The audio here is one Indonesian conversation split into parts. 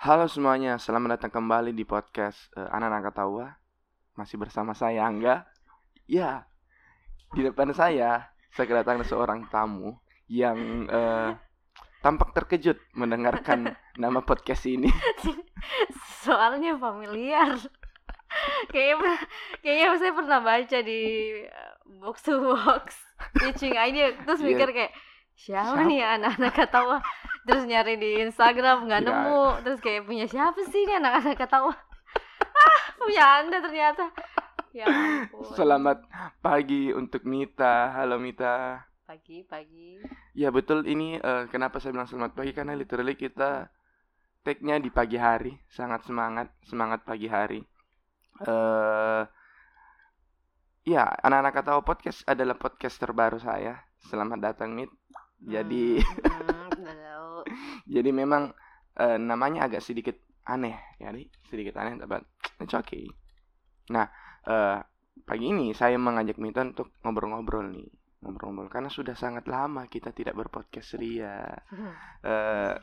Halo semuanya, selamat datang kembali di podcast uh, Anak-anak Ketawa. Masih bersama saya Angga. Ya, di depan saya saya kedatangan seorang tamu yang uh, tampak terkejut mendengarkan nama podcast ini. Soalnya familiar. kayaknya kayaknya saya pernah baca di eh, box to box pitching aja terus Iya. mikir kayak siapa, Siapa? nih anak-anak ketawa terus nyari di Instagram nggak Kira- nemu terus kayak punya siapa sih ini anak-anak ketawa ah punya anda ternyata ya ampun. Selamat pagi untuk Mita. Halo Mita. pagi pagi Ya betul ini eh, kenapa saya bilang selamat pagi karena literally kita take-nya di pagi hari, sangat semangat, semangat pagi hari. Eh ya, anak-anak ketawa podcast adalah podcast terbaru saya. Selamat datang Mit. Jadi Hmm, jadi memang eh, namanya agak sedikit aneh, jadi sedikit aneh tapi it's okay. Nah, eh, pagi ini saya mengajak Mita untuk ngobrol-ngobrol nih, ngobrol-ngobrol karena sudah sangat lama kita tidak berpodcast ria. Eh,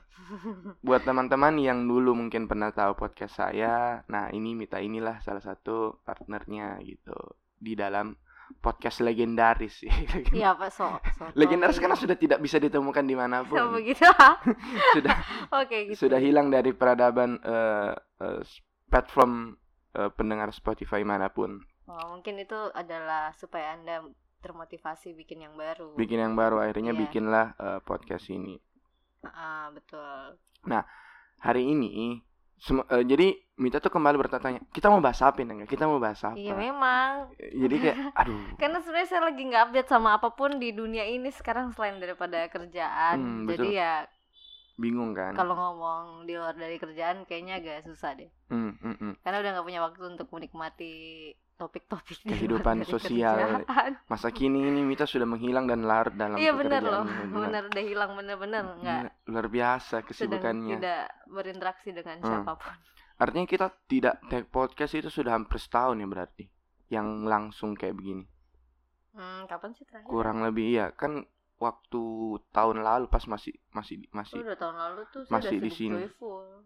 buat teman-teman yang dulu mungkin pernah tahu podcast saya, nah ini Mita inilah salah satu partnernya gitu di dalam podcast legendaris sih. Iya pak so, so legendaris karena sudah tidak bisa ditemukan di mana pun. so begitu sudah oke gitu sudah hilang dari peradaban eh, eh, platform eh, pendengar Spotify mana pun. Oh, mungkin itu adalah supaya anda termotivasi bikin yang baru Bikin yang baru akhirnya Iya. bikinlah eh, podcast ini. ah betul Hari ini sem- eh, jadi Mita tuh kembali bertanya, kita mau bahas apa enggak? Kita mau bahas apa? iya memang Jadi kayak aduh. karena sebenarnya saya lagi nggak update sama apa pun di dunia ini sekarang selain daripada kerjaan Hmm, jadi betul. ya bingung kan? kalau ngomong di luar dari kerjaan kayaknya agak susah deh Hmm, hmm, hmm. karena udah nggak punya waktu untuk menikmati topik-topik Kehidupan sosial. kerjaan. Masa kini ini Mita sudah menghilang dan larut dalam iya bener loh bener udah hilang bener-bener nggak luar biasa sedang kesibukannya. tidak berinteraksi dengan Hmm. siapa pun Artinya kita tidak take podcast itu sudah hampir setahun ya berarti. Yang langsung kayak begini. hmm, kapan sih terakhir Kurang lebih iya kan waktu tahun lalu pas masih masih Oh, masih udah tahun lalu tuh masih di sini. joyful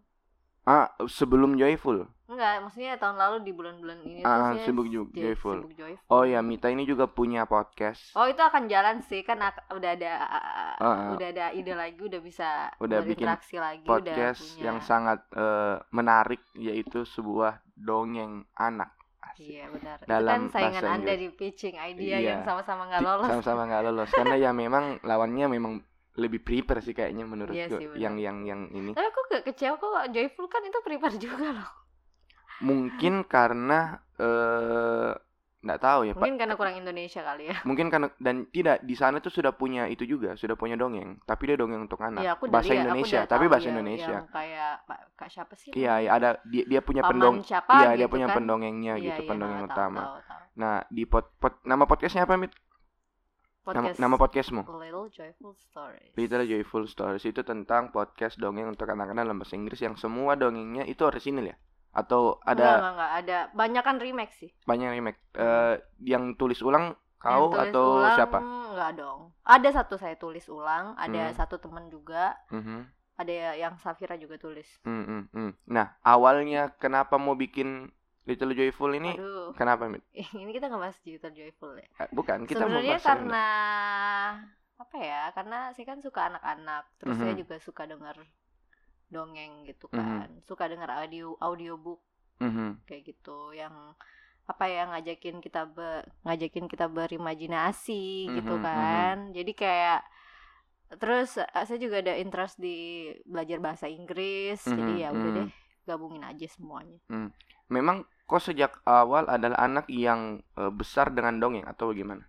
ah sebelum Joyful. Enggak, maksudnya tahun lalu di bulan-bulan ini tuh Ah, saya sibuk joyful. sibuk joyful. Oh ya Mita ini juga punya podcast. Oh itu akan jalan sih kan udah ada Ah, ah. udah ada ide lagi udah bisa Udah bikin lagi podcast udah punya yang sangat eh, menarik yaitu sebuah dongeng anak. Asik. iya benar itu dalam kan saingan anda Inggris. di pitching idea Iya. yang sama-sama nggak lolos Sama-sama nggak lolos karena ya memang lawannya memang lebih prepare sih kayaknya menurutku Iya sih, benar. yang yang yang ini. tapi aku gak kecewa kok joyful kan itu prepare juga loh Mungkin karena eh nggak tahu ya Pak. mungkin karena kurang Indonesia kali ya Mungkin karena dan tidak di sana tuh sudah punya itu juga, sudah punya dongeng, tapi dia dongeng untuk anak. Iya, aku udah bahasa aku Indonesia, udah tapi tahu bahasa yang- Indonesia. yang kayak Kak siapa sih Iya, iya, ada dia dia punya Paman pendong Iya, dia gitu punya kan? pendongengnya Iya, gitu, iya, pendongeng tahu, utama. tahu, tahu. Nah, di pod, pod- nama podcastnya apa, Mit? Nama, podcast nama podcastmu? Little Joyful Stories Little Joyful Stories itu tentang podcast dongeng untuk anak-anak dalam bahasa Inggris yang semua dongengnya itu orisinal ya? Atau Enggak, ada enggak, enggak, ada banyak kan remake sih banyak remake? Eh, yang tulis ulang kau tulis atau ulang, siapa? Enggak dong. Ada satu saya tulis ulang, ada Hmm. satu teman juga, Mhm, ada yang Safira juga tulis. mm, mm, mm. Nah, awalnya kenapa mau bikin Little Joyful ini? Aduh, Kenapa, Mit? ini kita nggak bahas Digital Joyful ya. Eh, Bukan, kita mau Sebenarnya bahas karena apa ya? Karena saya kan suka anak-anak, terus saya Mhm. juga suka dengar dongeng gitu Mhm. kan. Suka dengar audio audiobook Mhm, kayak gitu yang apa ya ngajakin kita be, ngajakin kita berimajinasi gitu Mhm, kan jadi kayak terus eh, saya juga ada interest di belajar bahasa Inggris jadi Mhm, ya udah mhm. deh gabungin aja semuanya Memang kau sejak awal adalah anak yang eh, besar dengan dongeng atau bagaimana?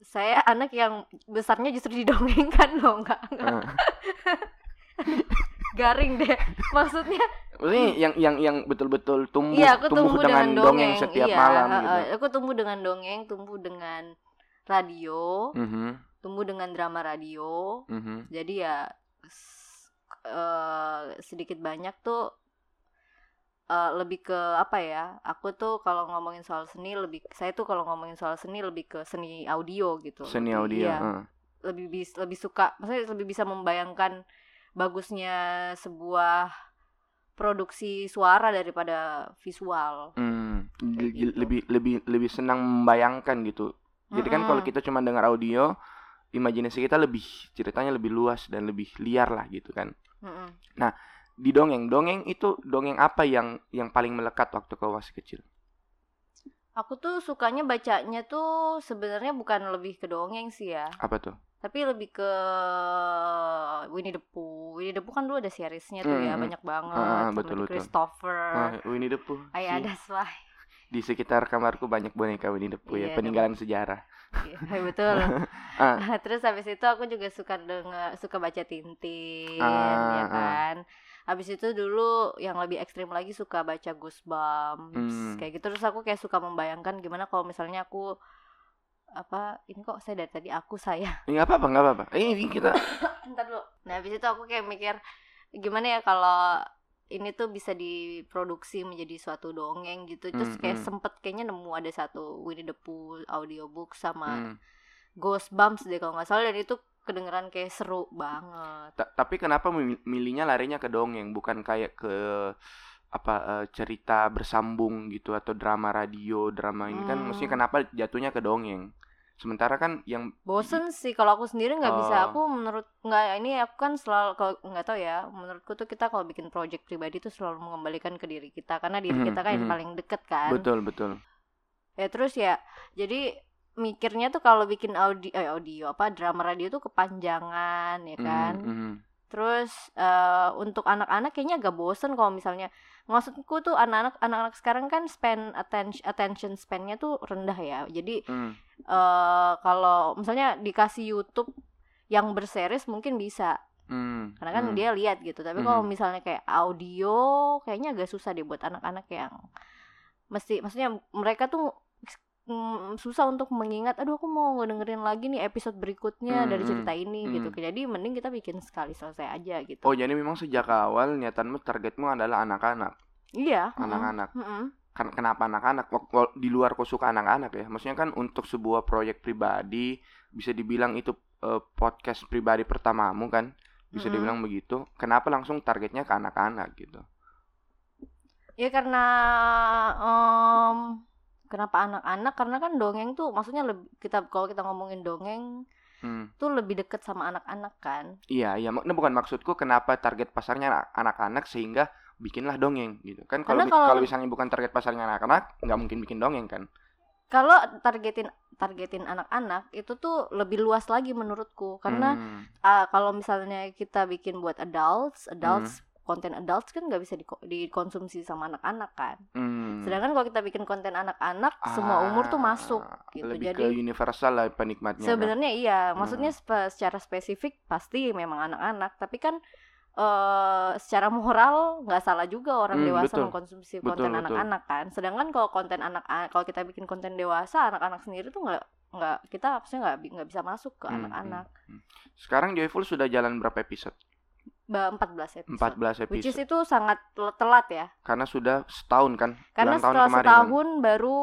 saya anak yang besarnya justru didongengkan loh nggak nggak. Eh, garing deh maksudnya Maksudnya yang yang yang betul-betul tumbuh iya aku tumbuh tumbuh dengan, dongeng dongeng setiap iya, malam gitu. aku tumbuh dengan dongeng tumbuh dengan radio Mhm, tumbuh dengan drama radio mhm. jadi ya eh, sedikit banyak tuh eh, lebih ke apa ya aku tuh kalau ngomongin soal seni lebih saya tuh kalau ngomongin soal seni lebih ke seni audio gitu Seni Lebih- audio. iya, eh. lebih bis lebih suka maksudnya lebih bisa membayangkan bagusnya sebuah produksi suara daripada visual. Hmm, gitu. lebih lebih lebih senang membayangkan gitu. Jadi kan kalau kita cuma dengar audio, imajinasi kita lebih ceritanya lebih luas dan lebih liar lah gitu kan. Mm-mm. Di dongeng, dongeng itu dongeng apa yang yang paling melekat waktu kau masih kecil? Aku tuh sukanya bacanya tuh sebenarnya bukan lebih ke dongeng sih ya, Apa tuh? tapi lebih ke Winnie the Pooh. Winnie the Pooh kan dulu ada seriesnya tuh ya, Mm-mm. banyak banget. Ah, ah, betul, betul. Christopher. Oh, Winnie the Pooh. Ayah ada Swai. Di sekitar kamarku banyak boneka Winnie the Pooh ya, Iya, peninggalan sejarah. Iya, betul. Ah. Terus habis itu aku juga suka denger, suka baca Tintin, Ah, ya ah. Habis itu dulu yang lebih ekstrim lagi suka baca Goosebumps, Hmm. kayak gitu. Terus aku kayak suka membayangkan gimana kalau misalnya aku apa ini kok saya dari tadi aku saya Ini apa apa nggak apa-apa. Eh, ini kita Ntar dulu. Nah, habis itu aku kayak mikir gimana ya kalau ini tuh bisa diproduksi menjadi suatu dongeng gitu. Terus Hmm, kayak hmm. sempet kayaknya nemu ada satu Winnie the Pooh audiobook sama Hmm. Ghostbumps deh kalau nggak salah dan itu kedengeran kayak seru banget. Ta- tapi kenapa mi- milihnya larinya ke dongeng bukan kayak ke apa eh, cerita bersambung gitu atau drama radio drama ini kan Hmm. maksudnya kenapa jatuhnya ke dongeng sementara kan yang Bosen sih kalau aku sendiri nggak bisa. Oh. Aku menurut nggak ini aku kan selalu kalau nggak tahu ya. Menurutku tuh kita kalau bikin project pribadi tuh selalu mengembalikan ke diri kita karena diri Mhm, kita kan yang mhm. paling deket kan. betul betul ya terus ya jadi mikirnya tuh kalau bikin audio eh, audio apa drama radio tuh kepanjangan ya kan Mhm, mhm. terus eh, untuk anak-anak kayaknya agak bosen kalau misalnya maksudku tuh anak-anak anak-anak sekarang kan span attention attention span-nya tuh rendah ya jadi Hmm, eh kalau misalnya dikasih YouTube yang berseries mungkin bisa hmm, karena kan hmm. dia lihat gitu tapi kalau Mhm. misalnya kayak audio kayaknya agak susah deh buat anak-anak yang mesti maksudnya mereka tuh mm, susah untuk mengingat aduh aku mau dengerin lagi nih episode berikutnya Hmm, dari hmm, cerita ini hmm. gitu jadi mending kita bikin sekali selesai aja gitu. Oh jadi memang sejak awal niatanmu targetmu adalah anak-anak? Iya anak-anak. mm-mm. kan kenapa anak-anak? Di luar kau suka anak-anak ya? Maksudnya kan untuk sebuah proyek pribadi bisa dibilang itu eh, podcast pribadi pertamamu kan? Bisa Mm-mm. dibilang begitu. Kenapa langsung targetnya ke anak-anak gitu? Ya karena em, kenapa anak-anak karena kan dongeng tuh maksudnya lebih kita kalau kita ngomongin dongeng Hmm. tuh lebih deket sama anak-anak kan Iya, iya. Mak- Nah, bukan maksudku kenapa target pasarnya anak- anak-anak sehingga bikinlah dongeng gitu. Kan kalau kalau- kalau misalnya bukan target pasarnya anak-anak, nggak mungkin bikin dongeng kan? kalau targetin targetin anak-anak itu tuh lebih luas lagi menurutku karena Hmm, ah, kalau misalnya kita bikin buat adults adults konten adults kan nggak bisa diko- dikonsumsi sama anak-anak kan hmm. sedangkan kalau kita bikin konten anak-anak semua umur tuh Ah, masuk gitu Lebih jadi ke universal lah penikmatnya. kan? sebenarnya iya Hmm. maksudnya spe- secara spesifik pasti memang anak-anak tapi kan eh secara moral nggak salah juga orang Hmm, dewasa betul. mengkonsumsi konten anak-anak kan sedangkan kalau konten anak kalau kita bikin konten dewasa anak-anak sendiri tuh nggak nggak kita maksudnya nggak nggak bisa masuk ke Hmm, anak-anak Sekarang Joyful sudah jalan berapa episode? Ba- 14 episode 14 which is episode. itu sangat tel- telat ya Karena sudah setahun kan? karena Ulang tahun setelah kemarin kan? setahun baru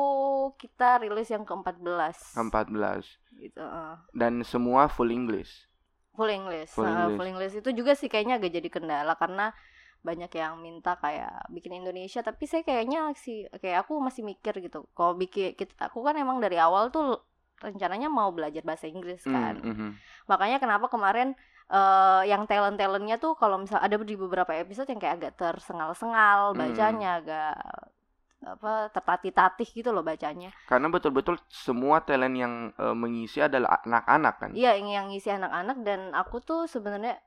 kita rilis yang ke-14 14 gitu eh. dan semua full English. full English. Full English. full English itu juga sih kayaknya agak jadi kendala karena banyak yang minta kayak bikin Indonesia tapi saya kayaknya sih kayak aku masih mikir gitu. Kalau bikin kita, aku kan emang dari awal tuh rencananya mau belajar bahasa Inggris kan. Hmm, mhm. Makanya kenapa kemarin eh yang talent-talentnya tuh kalau misal ada di beberapa episode yang kayak agak tersengal-sengal Hmm. bacanya agak apa tertatih-tatih gitu loh bacanya. Karena betul-betul semua talent yang eh, mengisi adalah anak-anak kan? Iya, yang yang ngisi anak-anak dan aku tuh sebenarnya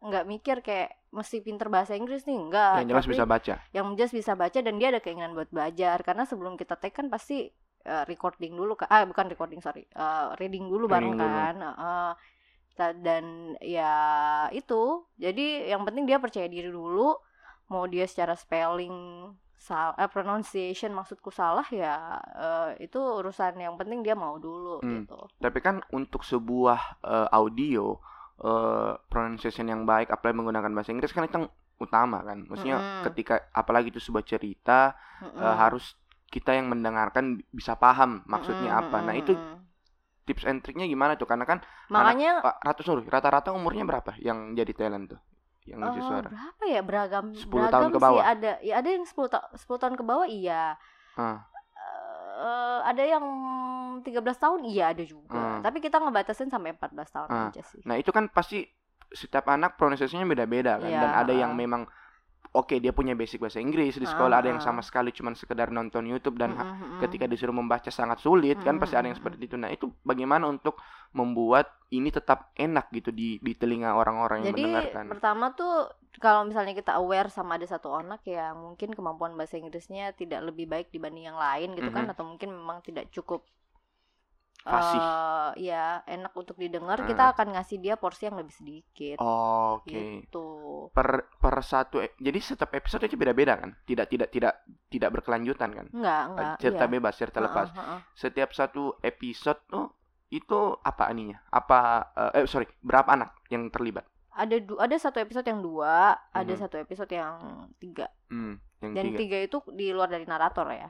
nggak mikir kayak mesti pinter bahasa Inggris nih, enggak. Yang jelas bisa baca. Yang jelas bisa baca dan dia ada keinginan buat belajar karena sebelum kita take kan pasti eh, recording dulu kan. Ah, bukan recording, sorry. Eh, reading dulu bareng Reading dulu. kan. Heeh. Ta- dan ya itu. Jadi yang penting dia percaya diri dulu. Mau dia secara spelling salah eh, pronunciation maksudku salah ya eh, itu urusan yang penting dia mau dulu Hmm. gitu. Tapi kan untuk sebuah eh, audio eh, pronunciation yang baik, apalagi menggunakan bahasa Inggris kan itu yang utama kan. Maksudnya Mm-mm. ketika apalagi itu sebuah cerita eh, Mm-mm. harus kita yang mendengarkan bisa paham maksudnya Mm-mm, apa. Nah itu. Tips and triknya gimana tuh? Karena kan makanya Pak, rata sorry, rata-rata umurnya berapa yang jadi talent tuh? yang ngisi Eh, suara berapa ya beragam 10 beragam tahun ke sih bawah? ada ya ada yang 10 ta 10 tahun ke bawah iya Ah. Eh, ada yang 13 tahun iya ada juga Hmm. tapi kita ngebatasin sampai 14 tahun Ah. aja sih Nah itu kan pasti setiap anak pronunciasinya beda-beda kan Iya, dan ada yang memang oke dia punya basic bahasa Inggris di Ah, sekolah ada yang ah. sama sekali cuman sekedar nonton YouTube dan ha- mm-mm. ketika disuruh membaca sangat sulit kan pasti ada yang Mm-mm, seperti itu. Nah itu bagaimana untuk membuat ini tetap enak gitu di di telinga orang-orang yang Jadi mendengarkan. pertama tuh kalau misalnya kita aware sama ada satu anak yang mungkin kemampuan bahasa Inggrisnya tidak lebih baik dibanding yang lain gitu kan Mhm. atau mungkin memang tidak cukup Fasih. eh, ya enak untuk didengar Ah. kita akan ngasih dia porsi yang lebih sedikit Oke. gitu. Per per satu e- jadi setiap episode itu beda-beda kan? Tidak tidak tidak tidak berkelanjutan kan? Enggak, enggak. cerita iya. bebas, cerita lepas. Heeh, heeh. Setiap satu episode tuh itu apa aninya? Apa eh eh, sorry, berapa anak yang terlibat? Ada du- ada satu episode yang dua, ada Mhm. satu episode yang tiga. Hmm, yang Dan tiga. tiga itu di luar dari narator ya.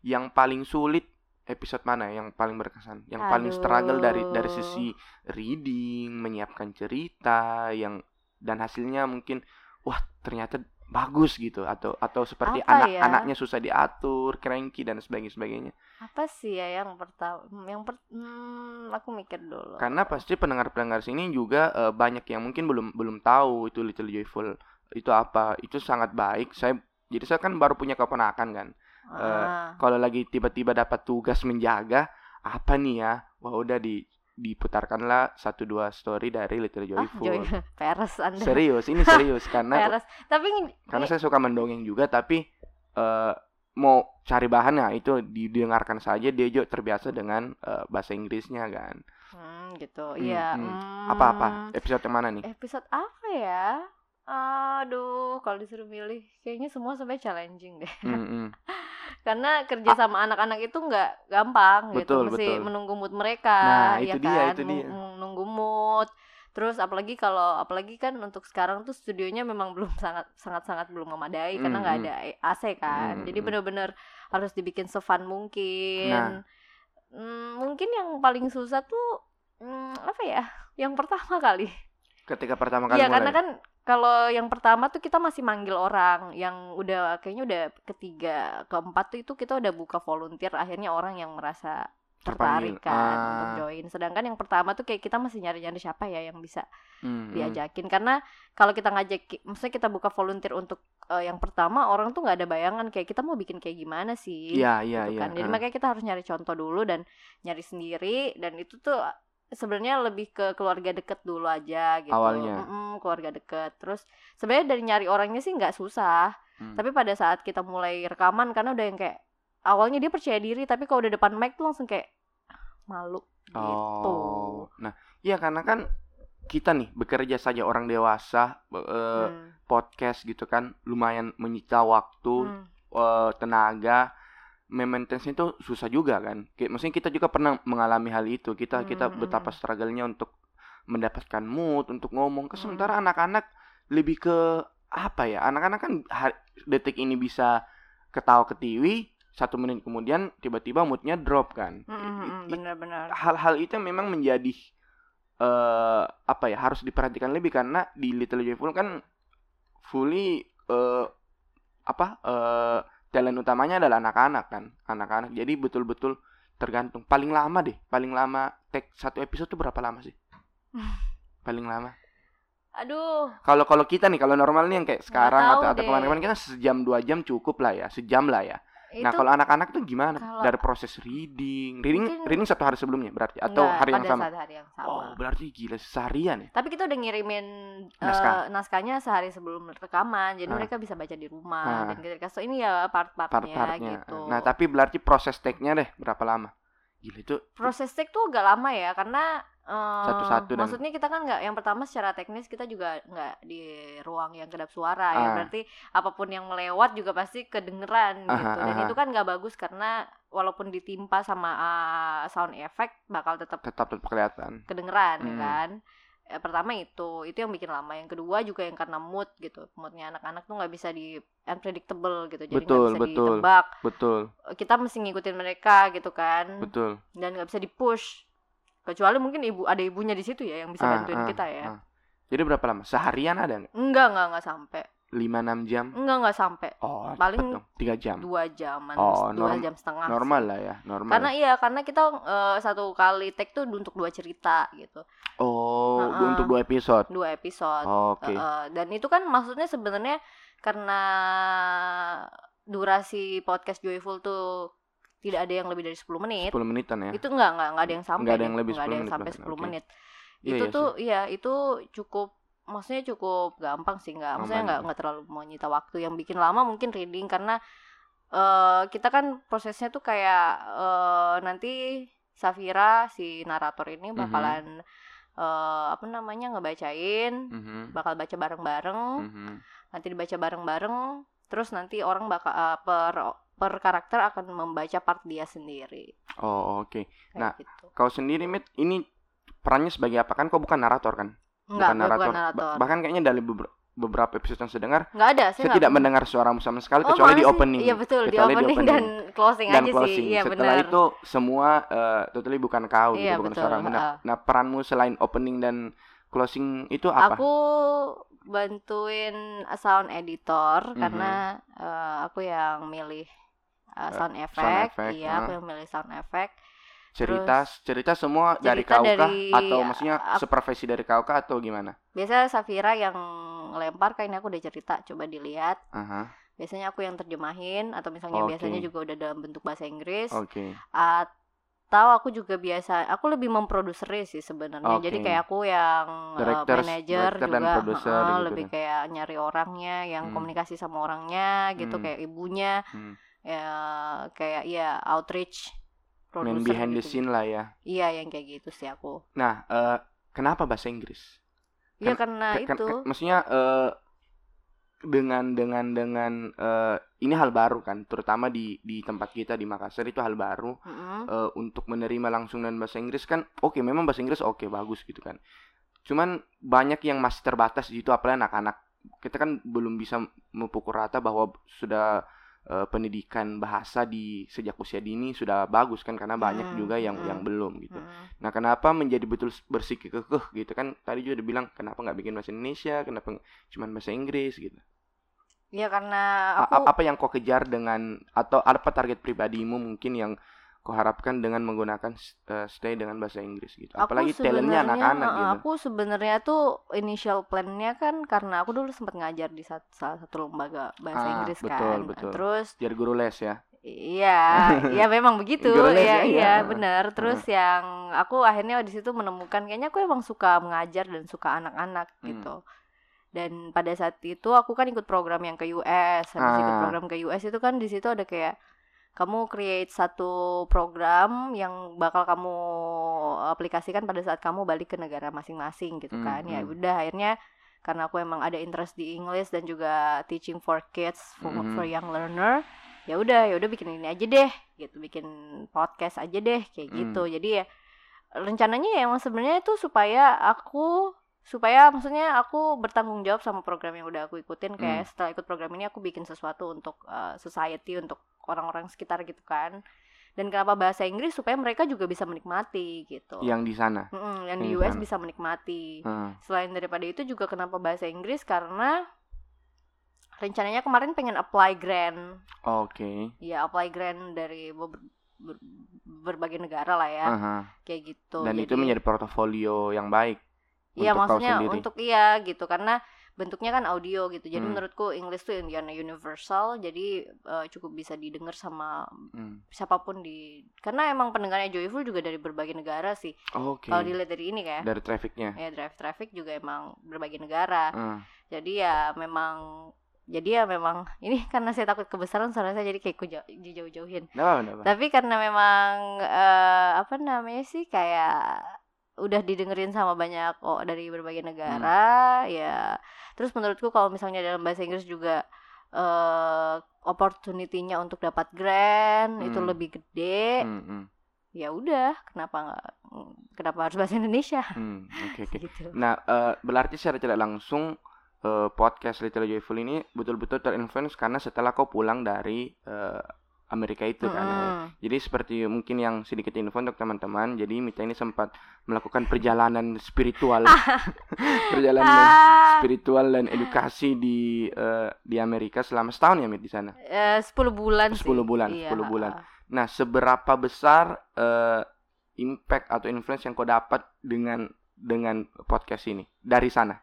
Yang paling sulit episode mana yang paling berkesan? Yang paling struggle dari dari Aduh. sisi reading, menyiapkan cerita yang dan hasilnya mungkin wah ternyata bagus gitu atau atau seperti Apa ya? anak-anaknya susah diatur, cranky dan sebagainya sebagainya. Apa sih ya yang pertama? Yang per, hmm, aku mikir dulu. Karena pasti pendengar-pendengar sini juga eh, banyak yang mungkin belum belum tahu itu Little Joyful itu apa. Itu sangat baik. Saya jadi saya kan baru punya keponakan kan. Ah. Kalau lagi tiba-tiba dapat tugas menjaga, apa nih ya? Wah udah di diputarkanlah satu dua story dari Little Ah, Joyful. Joy, Peres Anda. Serius, ini serius karena Peres. Tapi karena saya suka mendongeng juga tapi eh, mau cari bahannya itu didengarkan saja dia juga terbiasa dengan eh, bahasa Inggrisnya kan. hmm, gitu. Hmm, Iya. hmm. hmm. Apa-apa? Episode yang mana nih? Episode apa ya? Aduh, kalau disuruh milih, kayaknya semua sebenarnya challenging deh. Hmm, hmm. Karena kerja sama anak-anak itu nggak gampang gitu, Betul, mesti betul. menunggu mood mereka, Nah, ya itu dia, kan? itu dia. Nung- Nunggu mood. Terus apalagi kalau apalagi kan untuk sekarang tuh studionya memang belum sangat sangat sangat belum memadai karena Hmm, nggak hmm. ada AC kan. Hmm, Jadi hmm. bener-bener harus dibikin sefun mungkin. Nah. Hmm, mungkin yang paling susah tuh hmm, apa ya? Yang pertama kali. Ketika pertama kali Iya mulai. karena kan kalau yang pertama tuh kita masih manggil orang yang udah kayaknya udah ketiga keempat tuh itu kita udah buka volunteer akhirnya orang yang merasa tertarik kan Ah. untuk join sedangkan yang pertama tuh kayak kita masih nyari-nyari siapa ya yang bisa Hmm, diajakin karena kalau kita ngajak maksudnya kita buka volunteer untuk eh, yang pertama orang tuh nggak ada bayangan kayak kita mau bikin kayak gimana sih Iya, iya, gitu iya. kan. Jadi ah. makanya kita harus nyari contoh dulu dan nyari sendiri dan itu tuh sebenarnya lebih ke keluarga deket dulu aja gitu. Awalnya. Mm-mm, keluarga deket. Terus sebenarnya dari nyari orangnya sih nggak susah. Hmm. Tapi pada saat kita mulai rekaman karena udah yang kayak awalnya dia percaya diri tapi kalau udah depan mic tuh langsung kayak "Ah, malu gitu. Oh, nah, iya karena kan kita nih bekerja saja orang dewasa eh, Hmm, podcast gitu kan lumayan menyita waktu hmm. eh, tenaga maintenance itu susah juga kan kayak maksudnya kita juga pernah mengalami hal itu kita kita Hmm, betapa hmm. struggle-nya untuk mendapatkan mood untuk ngomong Hmm. sementara anak-anak lebih ke apa ya anak-anak kan detik ini bisa ketawa ketiwi satu menit kemudian tiba-tiba moodnya drop kan Mm, mm, mm, i- benar-benar. hal-hal itu memang menjadi eh apa ya harus diperhatikan lebih karena di Little Joyful kan fully eh apa eh talent utamanya adalah anak-anak kan? Anak-anak. Jadi betul-betul tergantung. Paling lama deh paling lama take satu episode tuh berapa lama sih? Paling lama. Aduh, kalau kalau kita nih kalau normalnya yang kayak sekarang atau atau kemarin-kemarin kita sejam dua jam cukup lah ya sejam lah ya itu nah kalau anak-anak tuh gimana kalau- dari proses reading reading Mungkin- reading satu hari sebelumnya berarti atau Enggak, hari yang sama saat hari yang sama. Oh, berarti gila seharian ya? Tapi kita udah ngirimin eh, Naskah. naskahnya sehari sebelum rekaman, jadi Ah. mereka bisa baca di rumah Ah. dan kita kasih ini ya part-partnya Part-partnya. gitu. Nah, tapi berarti proses take-nya deh berapa lama? Gila itu proses take tuh agak lama ya karena Satu-satu dan- maksudnya kita kan nggak yang pertama secara teknis kita juga nggak di ruang yang kedap suara ya Ah. berarti apa pun yang melewat juga pasti kedengeran Aha, gitu dan aha. itu kan nggak bagus karena walaupun ditimpa sama ah, sound effect bakal tetap tetap tetap kelihatan. kedengeran ya Hmm. kan Eh, pertama itu itu yang bikin lama yang kedua juga yang karena mood gitu moodnya anak-anak tuh nggak bisa di unpredictable gitu jadi nggak Betul, bisa betul. ditebak Betul, kita mesti ngikutin mereka gitu kan betul. dan nggak bisa di push kecuali mungkin ibu ada ibunya di situ ya yang bisa Ah, bantuin ah, kita ya ah. Jadi berapa lama? Seharian ada nggak? enggak enggak enggak sampai 5-6 jam? enggak enggak sampai Oh, Paling. 3 jam. dua jaman Oh, dua jam setengah. Normal lah ya, normal. karena iya karena kita eh, satu kali take tuh untuk dua cerita gitu oh, Heeh. untuk dua episode. dua episode Oke. Eh, dan itu kan maksudnya sebenarnya karena durasi podcast Joyful tuh tidak ada yang lebih dari 10 menit 10 menitan ya. itu enggak enggak enggak ada yang sampai Nggak ada yang lebih Nggak 10 ada yang menit sampai bahkan, 10 oke. menit Iya, itu iya tuh iya itu cukup maksudnya cukup gampang sih nggak maksudnya Aman. nggak nggak terlalu menyita waktu yang bikin lama mungkin reading karena eh kita kan prosesnya tuh kayak eh nanti Safira si narator ini Mhm. bakalan eh apa namanya ngebacain Mhm, bakal baca bareng-bareng mhm. nanti dibaca bareng-bareng terus nanti orang bakal eh, per per karakter akan membaca part dia sendiri Oh, oke. kayak Nah, gitu Kau sendiri, Mit, ini perannya sebagai apa kan? Kau bukan narator kan? Enggak, bukan gue bukan Ba- narator. bahkan kayaknya dari beber- beberapa episode yang saya dengar, Nggak ada, saya saya tidak mendengar suaramu sama sekali Oh, kecuali di opening. Iya betul, di Kecuali opening, dan closing dan aja closing. sih. Iya Setelah benar. itu semua eh, totally bukan kau Iya, gitu, bukan betul, suaramu. Nah, ha. nah, peranmu selain opening dan closing itu apa? Aku bantuin sound editor Mhm. karena eh, aku yang milih eh, sound effect. effect, iya, aku yang milih sound effect. cerita cerita semua dari cerita kau kah dari- atau maksudnya aku- supervisi dari kau kah atau gimana? Biasanya Safira yang lempar kayak ini aku udah cerita, coba dilihat. Aha, Biasanya aku yang terjemahin atau misalnya Oke. biasanya juga udah dalam bentuk bahasa Inggris. oke. Atau aku juga biasa, aku lebih memproduseri sih sebenarnya. Jadi Oke. kayak aku yang director dan juga, produser heeh, gitu lebih deh. kayak nyari orangnya, yang Hmm. komunikasi sama orangnya gitu, Hmm. kayak ibunya, Hmm. Ya kayak ya outreach, Main behind the gitu. scene lah ya. Iya yang kayak gitu sih aku. Nah, eh, kenapa bahasa Inggris? Iya Kan- karena Kan- itu. kan- maksudnya eh, dengan dengan dengan eh, ini hal baru kan, terutama di di tempat kita di Makassar itu hal baru Mm-mm. eh, untuk menerima langsung dan bahasa Inggris kan. Oke, memang bahasa Inggris oke bagus gitu kan. Cuman banyak yang masih terbatas di situ apalagi anak-anak. Kita kan belum bisa memukul rata bahwa sudah eh, pendidikan bahasa di sejak usia dini sudah bagus kan karena banyak Hmm, juga yang hmm. yang belum gitu. Mm-mm. Nah, kenapa menjadi betul bersikukuh gitu kan? Tadi juga dibilang kenapa nggak bikin bahasa Indonesia, kenapa cuman bahasa Inggris gitu. Iya karena aku a- apa yang kau kejar dengan atau apa target pribadimu mungkin yang kau harapkan dengan menggunakan uh, stay dengan bahasa Inggris gitu. Aku Apalagi talentnya anak-anak gitu. Aku sebenarnya tuh initial plan-nya kan karena aku dulu sempat ngajar di sat- salah satu lembaga bahasa Ah, Inggris betul, kan. betul. Terus Jadi guru les ya. iya, iya memang begitu. Iya, ya, iya, iya. benar. Terus yang aku akhirnya di situ menemukan kayaknya aku emang suka mengajar dan suka anak-anak Hmm. gitu. Dan pada saat itu aku kan ikut program yang ke US. Habis ikut Ah. program ke US itu kan di situ ada kayak kamu create satu program yang bakal kamu aplikasikan pada saat kamu balik ke negara masing-masing gitu Hmm, kan ya hmm. udah akhirnya karena aku emang ada interest di English dan juga teaching for kids for, Hmm. for young learner ya udah ya udah bikin ini aja deh gitu bikin podcast aja deh kayak Hmm. gitu jadi ya rencananya ya emang sebenarnya itu supaya aku supaya maksudnya aku bertanggung jawab sama program yang udah aku ikutin kayak Hmm. setelah ikut program ini aku bikin sesuatu untuk uh, society untuk orang-orang sekitar gitu kan dan kenapa bahasa Inggris supaya mereka juga bisa menikmati gitu Yang di sana. Mm-mm, yang yang di US sana. bisa menikmati Hmm. selain daripada itu juga kenapa bahasa Inggris karena rencananya kemarin pengen apply grant Oke. ya apply grant dari ber- ber- berbagai negara lah ya Aha. kayak gitu Dan itu Jadi- menjadi portofolio yang baik. Iya maksudnya untuk iya gitu karena bentuknya kan audio gitu. Jadi Hmm. menurutku English tuh yang universal jadi eh, cukup bisa didengar sama Hmm. siapa pun di karena emang pendengarnya Joyful juga dari berbagai negara sih. Oke. Kalau dilihat dari ini kayak Dari trafficnya. ya drive traffic juga emang berbagai negara. Hmm. Jadi ya memang jadi ya memang ini karena saya takut kebesaran suara saya jadi kayak ku jauh-. Nggak apa, nggak apa. Tapi karena memang eh, apa namanya sih kayak udah didengerin sama banyak oh dari berbagai negara ya. Terus menurutku kalau misalnya dalam bahasa Inggris juga eh opportunity-nya untuk dapat grant itu Hmm. lebih gede. Hmm, hmm. Ya udah, kenapa nggak kenapa harus bahasa Indonesia Hmm, Oke, oke. gitu. Nah, eh, berarti secara tidak langsung eh, podcast Little Joyful ini betul-betul terinfluence karena setelah kau pulang dari Amerika itu kan. Mm-mm. Jadi seperti mungkin yang sedikit info untuk teman-teman. Jadi Mita ini sempat melakukan perjalanan spiritual, perjalanan Ah, spiritual dan edukasi di eh, di Amerika selama setahun ya Mit di sana. eh, 10 bulan sih. 10 bulan, Iya, 10 bulan. ah. Nah, seberapa besar eh, impact atau influence yang kau dapat dengan dengan podcast ini dari sana?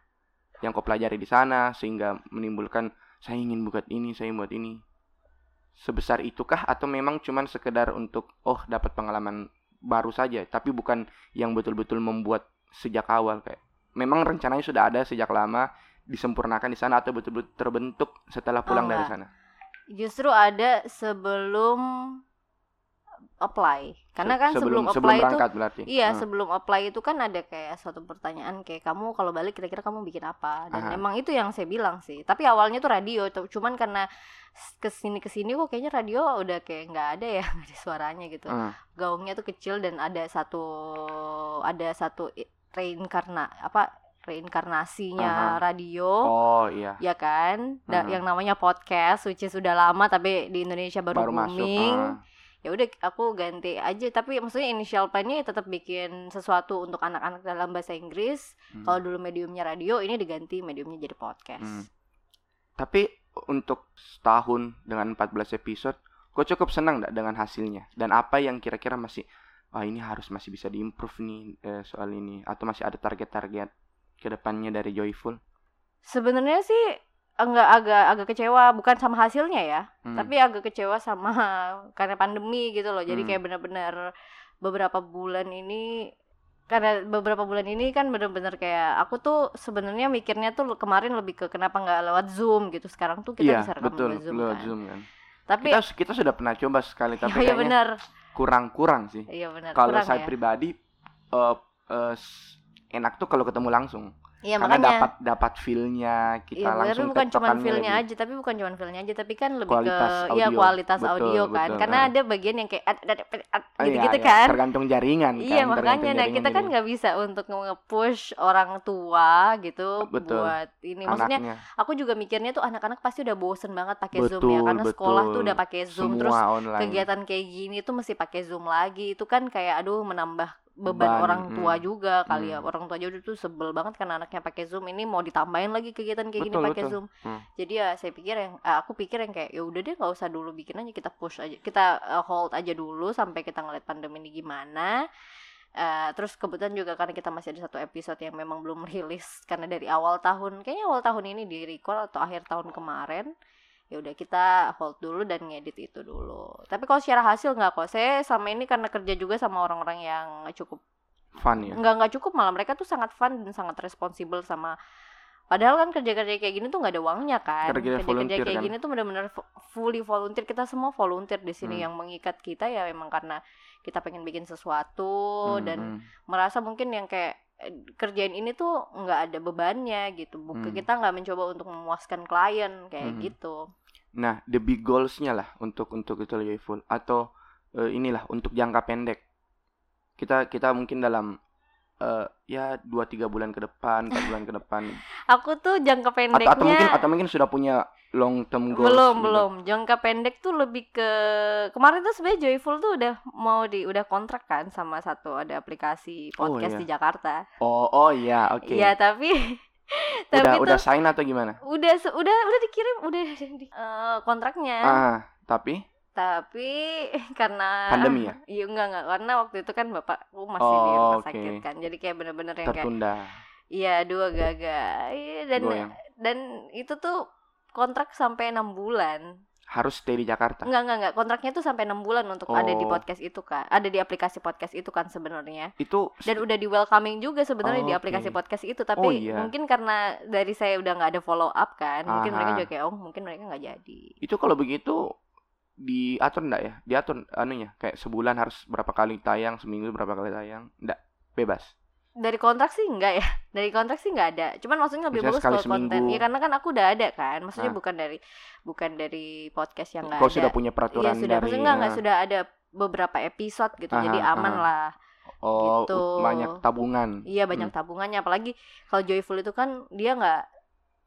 Yang kau pelajari di sana sehingga menimbulkan saya ingin buat ini, saya ingin buat ini. Sebesar itukah atau memang cuman sekedar untuk oh dapat pengalaman baru saja, tapi bukan yang betul-betul membuat sejak awal kayak memang rencananya sudah ada sejak lama disempurnakan di sana atau betul-betul terbentuk setelah pulang dari enggak. sana. Justru ada sebelum apply. Karena kan sebelum, apply itu berangkat berarti. Iya, Hmm. sebelum apply itu kan ada kayak suatu pertanyaan kayak kamu kalau balik kira-kira kamu bikin apa? Dan Aha. emang itu yang saya bilang sih. Tapi awalnya tuh radio, cuman karena ke sini ke sini kok kayaknya radio udah kayak nggak ada ya, ada suaranya gitu. Hmm. Gaungnya tuh kecil dan ada satu ada satu reinkarna apa reinkarnasinya Aha. radio. Oh iya. Ya kan, Da- Mhm. yang namanya podcast, which is sudah lama tapi di Indonesia baru, baru masuk. booming ah. Ya udah aku ganti aja tapi maksudnya initial plan-nya ya tetap bikin sesuatu untuk anak-anak dalam bahasa Inggris Hmm. kalau dulu mediumnya radio ini diganti mediumnya jadi podcast Hmm. Tapi untuk setahun dengan 14 episode, kok cukup senang nggak dengan hasilnya? Dan apa yang kira-kira masih, wah ini harus masih bisa diimprove nih eh, soal ini, atau masih ada target-target ke depannya dari Joyful? sebenarnya sih enggak agak agak kecewa bukan sama hasilnya ya Hmm. tapi agak kecewa sama karena pandemi gitu loh jadi Hmm. kayak benar-benar beberapa bulan ini karena beberapa bulan ini kan bener-bener kayak aku tuh sebenarnya mikirnya tuh kemarin lebih ke kenapa nggak lewat zoom gitu sekarang tuh kita iya, bisa rekam betul, lewat zoom lewat kan Zoom kan. tapi Kita kita sudah pernah coba sekali, tapi iya kayaknya kurang-kurang sih. iya benar Kalau saya ya. pribadi, eh, s- enak tuh kalau ketemu langsung. Iya Karena makanya dapat dapat feel-nya, kita Iya, tapi langsung bukan cuma feelnya aja, tapi bukan cuma feelnya aja, tapi kan lebih Kualitas ke ya audio. kualitas Betul, audio kan, betul, karena nah. ada bagian yang kayak ad- ad- ad- ad- Oh, gitu-gitu iya, iya. kan. Tergantung jaringan Iya kan. makanya, nah kita kan nggak bisa untuk nge-push orang tua gitu Betul. buat ini. Maksudnya anaknya aku juga mikirnya tuh anak-anak pasti udah bosen banget pakai zoom Betul, ya, karena sekolah tuh betul. udah pakai zoom, semua terus online. kegiatan kayak gini tuh mesti pakai zoom lagi, itu kan kayak aduh menambah beban Beban, orang tua hmm. juga kali ya Hmm. orang tua juga tuh sebel banget karena anaknya pakai zoom ini mau ditambahin lagi kegiatan kayak gini Betul, pakai betul. zoom Hmm. jadi ya saya pikir yang eh, aku pikir yang kayak ya udah deh nggak usah dulu bikin aja kita push aja kita eh, hold aja dulu sampai kita ngeliat pandemi ini gimana Eh, terus kebetulan juga karena kita masih ada satu episode yang memang belum rilis karena dari awal tahun kayaknya awal tahun ini di record atau akhir tahun kemarin ya udah kita hold dulu dan ngedit itu dulu. Tapi kalau secara hasil nggak kok. Saya sama ini karena kerja juga sama orang-orang yang cukup. Fun ya? Nggak nggak cukup malah mereka tuh sangat fun dan sangat responsibel sama padahal kan kerja kerja kayak gini tuh nggak ada uangnya kan. Kerja-kerja kayak kan? gini tuh benar-benar fu- fully volunteer. Kita semua volunteer di sini. Hmm. yang mengikat kita ya memang karena kita pengen bikin sesuatu Hmm, dan hmm. merasa mungkin yang kayak kerjain ini tuh nggak ada bebannya gitu. Bukan Hmm. kita nggak mencoba untuk memuaskan klien kayak Hmm. gitu. Nah the big goalsnya lah untuk untuk itu Joyful atau eh, inilah untuk jangka pendek. Kita kita mungkin dalam eh, ya dua tiga bulan ke depan empat bulan ke depan. Aku tuh jangka atau pendeknya atau mungkin atau mungkin sudah punya long term goals belum gitu. belum jangka pendek tuh lebih ke kemarin tuh sebenarnya Joyful tuh udah mau di udah kontrak kan sama satu ada aplikasi Oh, podcast iya. di Jakarta oh oh iya oke Iya tapi tapi udah tuh udah sign atau gimana udah udah udah dikirim udah di- eh, kontraknya ah tapi tapi karena Pandemi ya? iya enggak enggak karena waktu itu kan bapakku masih di Oh, rumah oke. sakit kan jadi kayak bener-bener yang kayak tertunda iya dua gaga iya dan Goyang. dan itu tuh kontrak sampai enam bulan harus stay di Jakarta Enggak, enggak, enggak. Kontraknya tuh sampai 6 bulan untuk ada di Oh. podcast itu kan. Ada di aplikasi podcast itu kan sebenarnya. itu Dan udah di welcoming juga sebenarnya Oh, di aplikasi podcast itu. Tapi Oh, iya. mungkin karena dari saya udah nggak ada follow up kan. Mungkin mereka Aha. juga kayak, oh mungkin mereka nggak jadi. itu kalau begitu diatur enggak ya diatur anunya kayak sebulan harus berapa kali tayang seminggu berapa kali tayang enggak bebas Dari kontrak sih enggak ya. Dari kontrak sih enggak ada. Cuman maksudnya lebih bagus kalau konten. Iya karena kan aku udah ada kan. Maksudnya Ah. bukan dari bukan dari podcast yang nggak kau ada. sudah punya peraturan sudah. dari Maksudnya enggak, enggak eh, sudah ada beberapa episode gitu. jadi Aha, aman aha. lah. oh gitu. banyak tabungan Iya banyak tabungannya apalagi kalau Joyful itu kan dia nggak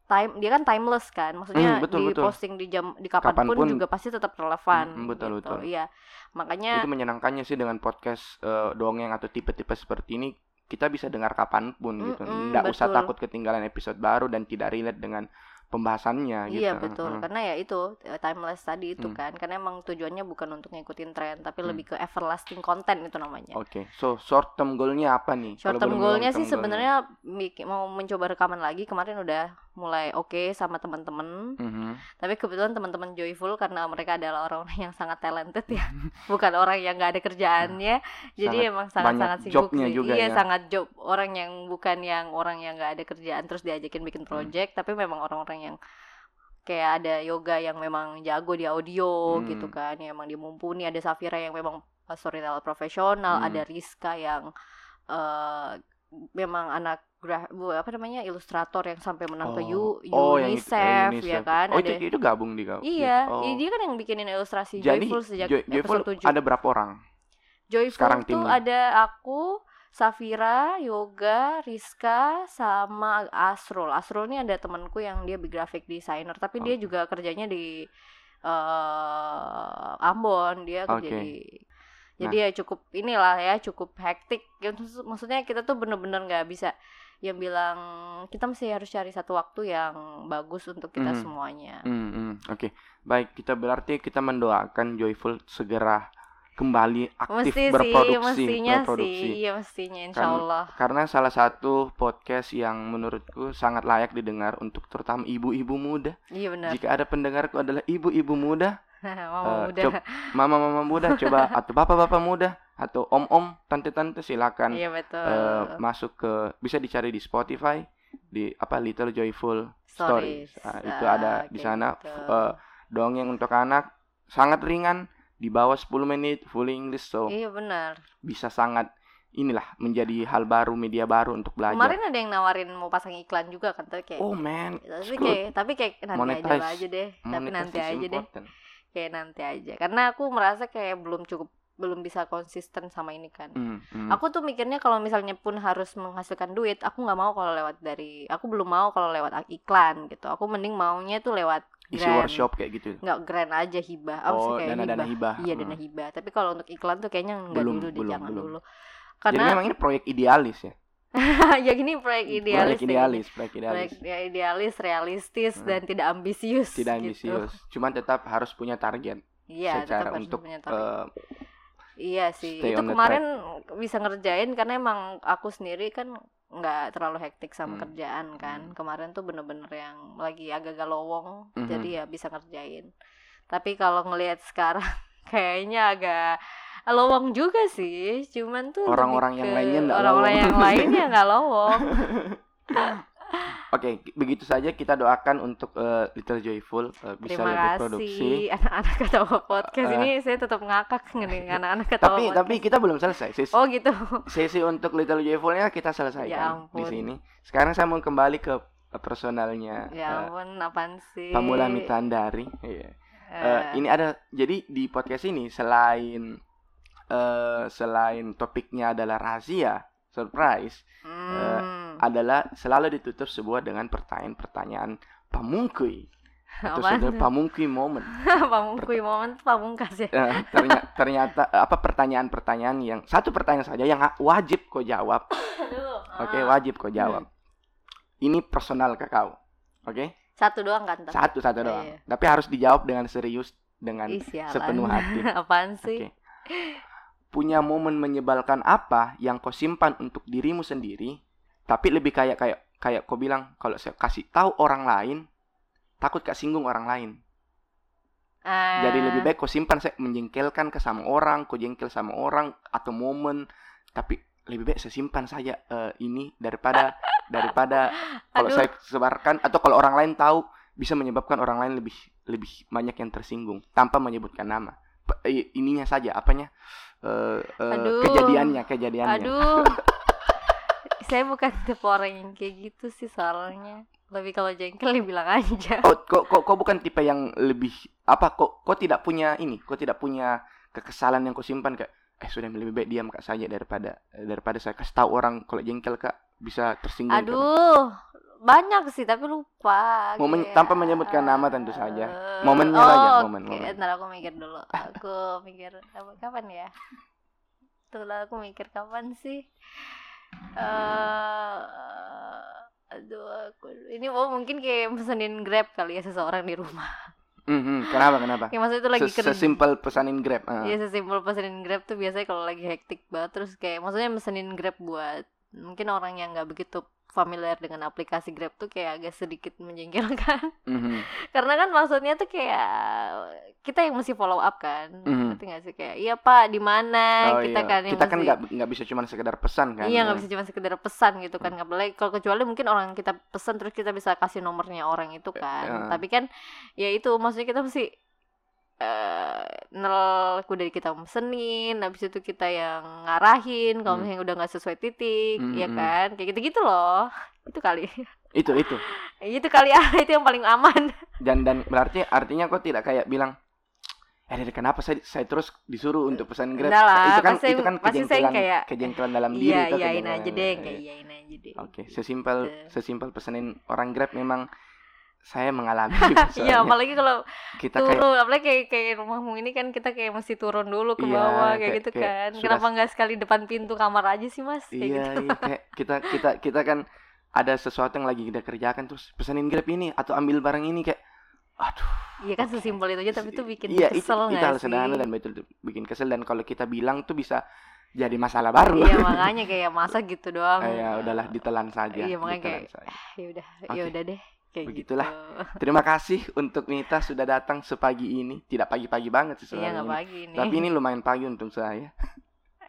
time dia kan timeless kan maksudnya Hmm, betul, di betul. posting di jam di kapan pun, Kapan pun. juga pasti tetap relevan Hmm, betul, gitu. betul. iya makanya itu menyenangkannya sih dengan podcast eh, dongeng atau tipe-tipe seperti ini kita bisa dengar kapan pun gitu. Mm-mm, nggak usah takut ketinggalan episode baru dan tidak relate dengan pembahasannya gitu Iya betul, Mm. karena ya itu eh, timeless tadi itu Hmm. kan, karena emang tujuannya bukan untuk ngikutin tren, tapi Hmm. lebih ke everlasting content itu namanya. oke so short term goalnya apa nih Short term goalnya sih sebenarnya mau mencoba rekaman lagi kemarin udah mulai oke sama teman-teman, Mhm. tapi kebetulan teman-teman joyful karena mereka adalah orang-orang yang sangat talented ya, bukan orang yang nggak ada kerjaannya, jadi Sangat emang sangat-sangat sibuk sih. juga iya ya. sangat job orang yang bukan yang orang yang nggak ada kerjaan terus diajakin bikin Hmm. project, tapi memang orang-orang yang kayak ada yoga yang memang jago di audio Hmm. gitu kan yang emang dia mumpuni ada Safira yang memang uh, storyteller profesional Hmm. ada Rizka yang eh memang anak apa namanya ilustrator yang sampai menang ke U- Oh, yang itu, UNICEF, eh, ya UNICEF. kan oh ada itu, itu gabung di kau iya oh. dia kan yang bikinin ilustrasi jadi Joyful sejak Joy- Joyful episode 7 ada berapa orang Joyful sekarang tuh timnya? ada aku Safira, Yoga, Rizka, sama Asrul. Asrul ini ada temanku yang dia graphic designer, tapi dia Oke. juga kerjanya di eh Ambon, dia kerja Oke. Nah. di jadi ya cukup inilah ya cukup hektik Ya, maksud- maksudnya kita tuh bener-bener nggak bisa yang bilang kita mesti harus cari satu waktu yang bagus untuk kita Mhm. semuanya Hmm, hmm, oke baik kita berarti kita mendoakan Joyful segera kembali aktif mesti sih berproduksi mestinya berproduksi. sih iya mestinya insya Kan- Allah karena salah satu podcast yang menurutku sangat layak didengar untuk terutama ibu-ibu muda. Iya benar. Jika ada pendengarku adalah ibu-ibu muda mama Eh, udah coba- mama-mama muda coba atau bapak-bapak muda atau om-om tante-tante silakan iya betul. eh, masuk ke bisa dicari di Spotify di apa Little Joyful Stories, Ah, itu ada di kayak sana. gitu. eh, dongeng untuk anak sangat ringan di bawah 10 menit fully English so iya benar. bisa sangat inilah menjadi hal baru media baru untuk belajar. Kemarin ada yang nawarin mau pasang iklan juga kan tapi kayak oh man. Tapi kayak tapi kayak nanti aja Monetize. lah aja deh. Tapi nanti aja deh. kayak nanti aja. Karena aku merasa kayak belum cukup belum bisa konsisten sama ini kan. Hmm, hmm. aku tuh mikirnya kalau misalnya pun harus menghasilkan duit aku nggak mau kalau lewat dari aku belum mau kalau lewat iklan gitu. Aku mending maunya tuh lewat isi grand workshop kayak gitu nggak grand aja hibah apa sih oh kayak dana dana hibah iya Hmm. dana hibah tapi kalau untuk iklan tuh kayaknya nggak dulu deh belum, jangan belum. dulu jadi karena memang ini proyek idealis ya ya gini proyek idealis proyek idealis proyek gini. idealis proyek ya, idealis realistis Hmm. dan tidak ambisius tidak gitu. ambisius cuman tetap harus punya target iya tetap secara harus untuk punya target. eh, iya sih itu kemarin bisa ngerjain karena emang aku sendiri kan nggak terlalu hektik sama Hmm. kerjaan kan Hmm. kemarin tuh bener-bener yang lagi agak-agak lowong Mhm. jadi ya bisa ngerjain tapi kalau ngelihat sekarang kayaknya agak lowong juga sih cuman tuh Orang-orang yang lainnya orang-orang yang lainnya nggak lowong Oke, begitu saja kita doakan untuk eh, Little Joyful eh, bisa terima lebih produksi. kasih anak-anak ketawa podcast Eh. ini saya tetap ngakak nih anak-anak ketawa Tapi podcast. tapi kita belum selesai. Sesi, oh gitu sesi untuk Little Joyfulnya kita selesaikan Ya di sini. Sekarang saya mau kembali ke personalnya ya ampun apaan sih Pamula Mitandari. Iya. Eh, Eh, ini ada jadi di podcast ini selain eh, selain topiknya adalah rahasia, surprise, hmm, adalah selalu ditutup sebuah dengan pertanyaan-pertanyaan pamungkui atau tuh? pamungkui moment. pamungkui momen tuh pamungkas ya Eh, ternyata, ternyata apa pertanyaan-pertanyaan yang satu pertanyaan saja yang wajib kau jawab. Oke, ah. wajib kau jawab. Ini personal ke kau. Oke? satu doang kan tapi Satu satu Iya, doang. iya. Tapi harus dijawab dengan serius dengan Ih, sialan. sepenuh hati. apaan sih Punya momen menyebalkan apa yang kau simpan untuk dirimu sendiri, tapi lebih kayak kayak kayak kau bilang kalau saya kasih tahu orang lain, takut kak singgung orang lain. Jadi Eh, lebih baik kau simpan saya menjengkelkan ke sama orang, kau jengkel sama orang atau momen, tapi lebih baik saya simpan saja eh, ini daripada daripada kalau Aduh. saya sebarkan atau kalau orang lain tahu bisa menyebabkan orang lain lebih lebih banyak yang tersinggung tanpa menyebutkan nama. P- i- ininya saja apanya eh, eh, Aduh. kejadiannya kejadiannya. aduh saya bukan tipe orang yang kayak gitu sih soalnya. Lebih kalau jengkel ya bilang aja. Oh, kok kok kok bukan tipe yang lebih apa kok kok tidak punya ini, kok tidak punya kekesalan yang kau simpan kak? Eh sudah lebih baik diam kak saja daripada daripada saya kasih tahu orang kalau jengkel kak bisa tersinggung Kak. aduh banyak sih tapi lupa Momen- kayak- tanpa menyebutkan nama tentu saja. Eh, Momennya oh, saja, momen, momen. ntar aku mikir dulu. Aku mikir apa- kapan ya? Tuh aku mikir kapan sih eh aduh aku ini oh mungkin kayak pesenin grab kali ya seseorang di rumah Mhm, Kenapa kenapa? kayak maksudnya itu lagi Se- kerja Sesimpel pesanin Grab. ah. Iya sesimpel pesenin Grab tuh biasanya kalau lagi hektik banget terus kayak maksudnya mesenin Grab buat mungkin orang yang nggak begitu familiar dengan aplikasi Grab tuh kayak agak sedikit menjengkelkan Mhm. karena kan maksudnya tuh kayak kita yang mesti follow up kan Mhm. ngerti nggak sih kayak iya pak di mana Oh, kita iya. kan yang kita kan mesti- nggak nggak bisa cuma sekedar pesan kan. iya ya. nggak bisa cuma sekedar pesan gitu kan nggak boleh kalau kecuali mungkin orang kita pesan terus kita bisa kasih nomornya orang itu kan ya. tapi kan ya itu maksudnya kita mesti eh nol udah kita mesenin habis itu kita yang ngarahin kalau Hmm. misalnya udah nggak sesuai titik Hmm, ya hmm. kan kayak gitu gitu loh itu kali Itu itu. itu kali ah itu yang paling aman Dan dan berarti artinya kok tidak kayak bilang eh dari kenapa saya saya terus disuruh untuk pesan Grab? Enggak lah, itu kan pasti- itu kan kejengkelan kayak- kejengkelan dalam diri iya itu iyain aja deh kayak iyain aja deh Oke, sesimpel Gitu. sesimpel pesanin orang Grab memang saya mengalami iya soalnya. apalagi kalau kita kayak turun apalagi kayak kayak rumahmu ini kan kita kayak mesti turun dulu ke Iya, bawah kayak, kayak- gitu kayak kan. sudah- kenapa nggak sekali depan pintu kamar aja sih mas? Kayak iya, gitu. iya kayak kita kita kita kan ada sesuatu yang lagi kita kerjakan terus pesanin Grab ini atau ambil barang ini kayak aduh iya kan sesimpel itu aja tapi itu bikin iya, kesel itu nggak hal sih? sederhana dan betul bikin kesel dan kalau kita bilang tuh bisa jadi masalah baru. Iya makanya kayak masa gitu doang? Eh, ya udahlah ditelan saja Iya, makanya kayak- saja. ya udah ya udah deh kayak Begitulah. gitu. terima kasih untuk Mita sudah datang sepagi ini. Tidak pagi-pagi banget sih iya sebenarnya ini. pagi nih tapi ini lumayan pagi untuk saya.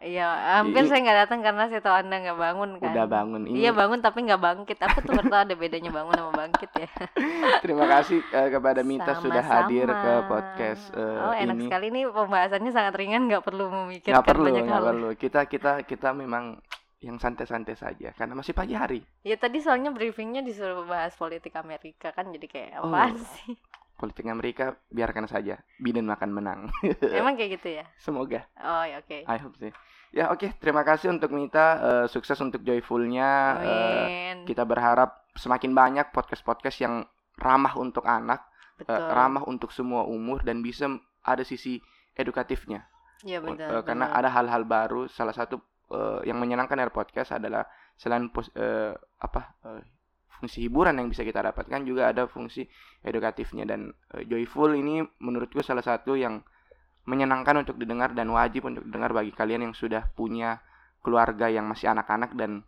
Iya hampir Ini- saya nggak datang karena saya tahu anda nggak bangun kan. Udah bangun ini iya. bangun tapi nggak bangkit. Aku tuh tahu ada bedanya bangun sama bangkit ya. Terima kasih eh, kepada Mita sudah Sama-sama. hadir ke podcast eh, oh enak ini. sekali nih pembahasannya sangat ringan nggak perlu memikirkan nggak perlu banyak nggak hal perlu. Kita kita kita memang yang santai-santai saja karena masih pagi hari. Ya tadi soalnya briefingnya disuruh bahas politik Amerika kan jadi kayak Oh. apaan sih? politik Amerika biarkan saja Biden makan menang. Emang kayak gitu ya? Semoga. Oh ya oke. I hope sih. Ya oke terima kasih untuk Mita eh, sukses untuk joyfulnya amin. kita berharap semakin banyak podcast-podcast yang ramah untuk anak eh, betul. ramah untuk semua umur dan bisa ada sisi edukatifnya. Ya Uh, betul uh, karena ada hal-hal baru salah satu uh, yang menyenangkan dari podcast adalah selain pos- uh, apa uh, fungsi hiburan yang bisa kita dapatkan juga ada fungsi edukatifnya dan uh, joyful ini menurutku salah satu yang menyenangkan untuk didengar dan wajib untuk didengar bagi kalian yang sudah punya keluarga yang masih anak-anak dan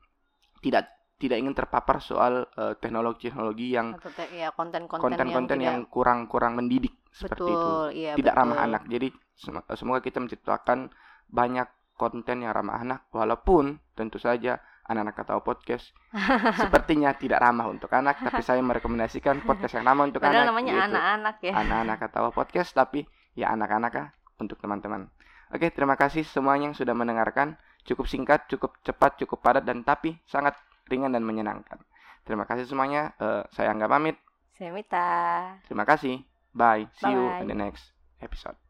tidak tidak ingin terpapar soal uh, teknologi-teknologi yang atau te- ya konten-konten konten-konten yang, yang kurang-kurang mendidik tidak- seperti itu betul iya tidak ramah betul. anak. Jadi sem- semoga kita menciptakan banyak konten yang ramah anak walaupun tentu saja anak-anak tahu podcast sepertinya tidak ramah untuk anak tapi saya merekomendasikan podcast yang ramah untuk padahal anak namanya anak-anak ya anak-anak tahu podcast tapi ya anak-anak untuk teman-teman. Oke, terima kasih semuanya yang sudah mendengarkan. Cukup singkat, cukup cepat, cukup padat dan tapi sangat ringan dan menyenangkan. Terima kasih semuanya. Eh, saya Angga pamit. saya Mita Terima kasih. Bye. See you Bye. in the next episode.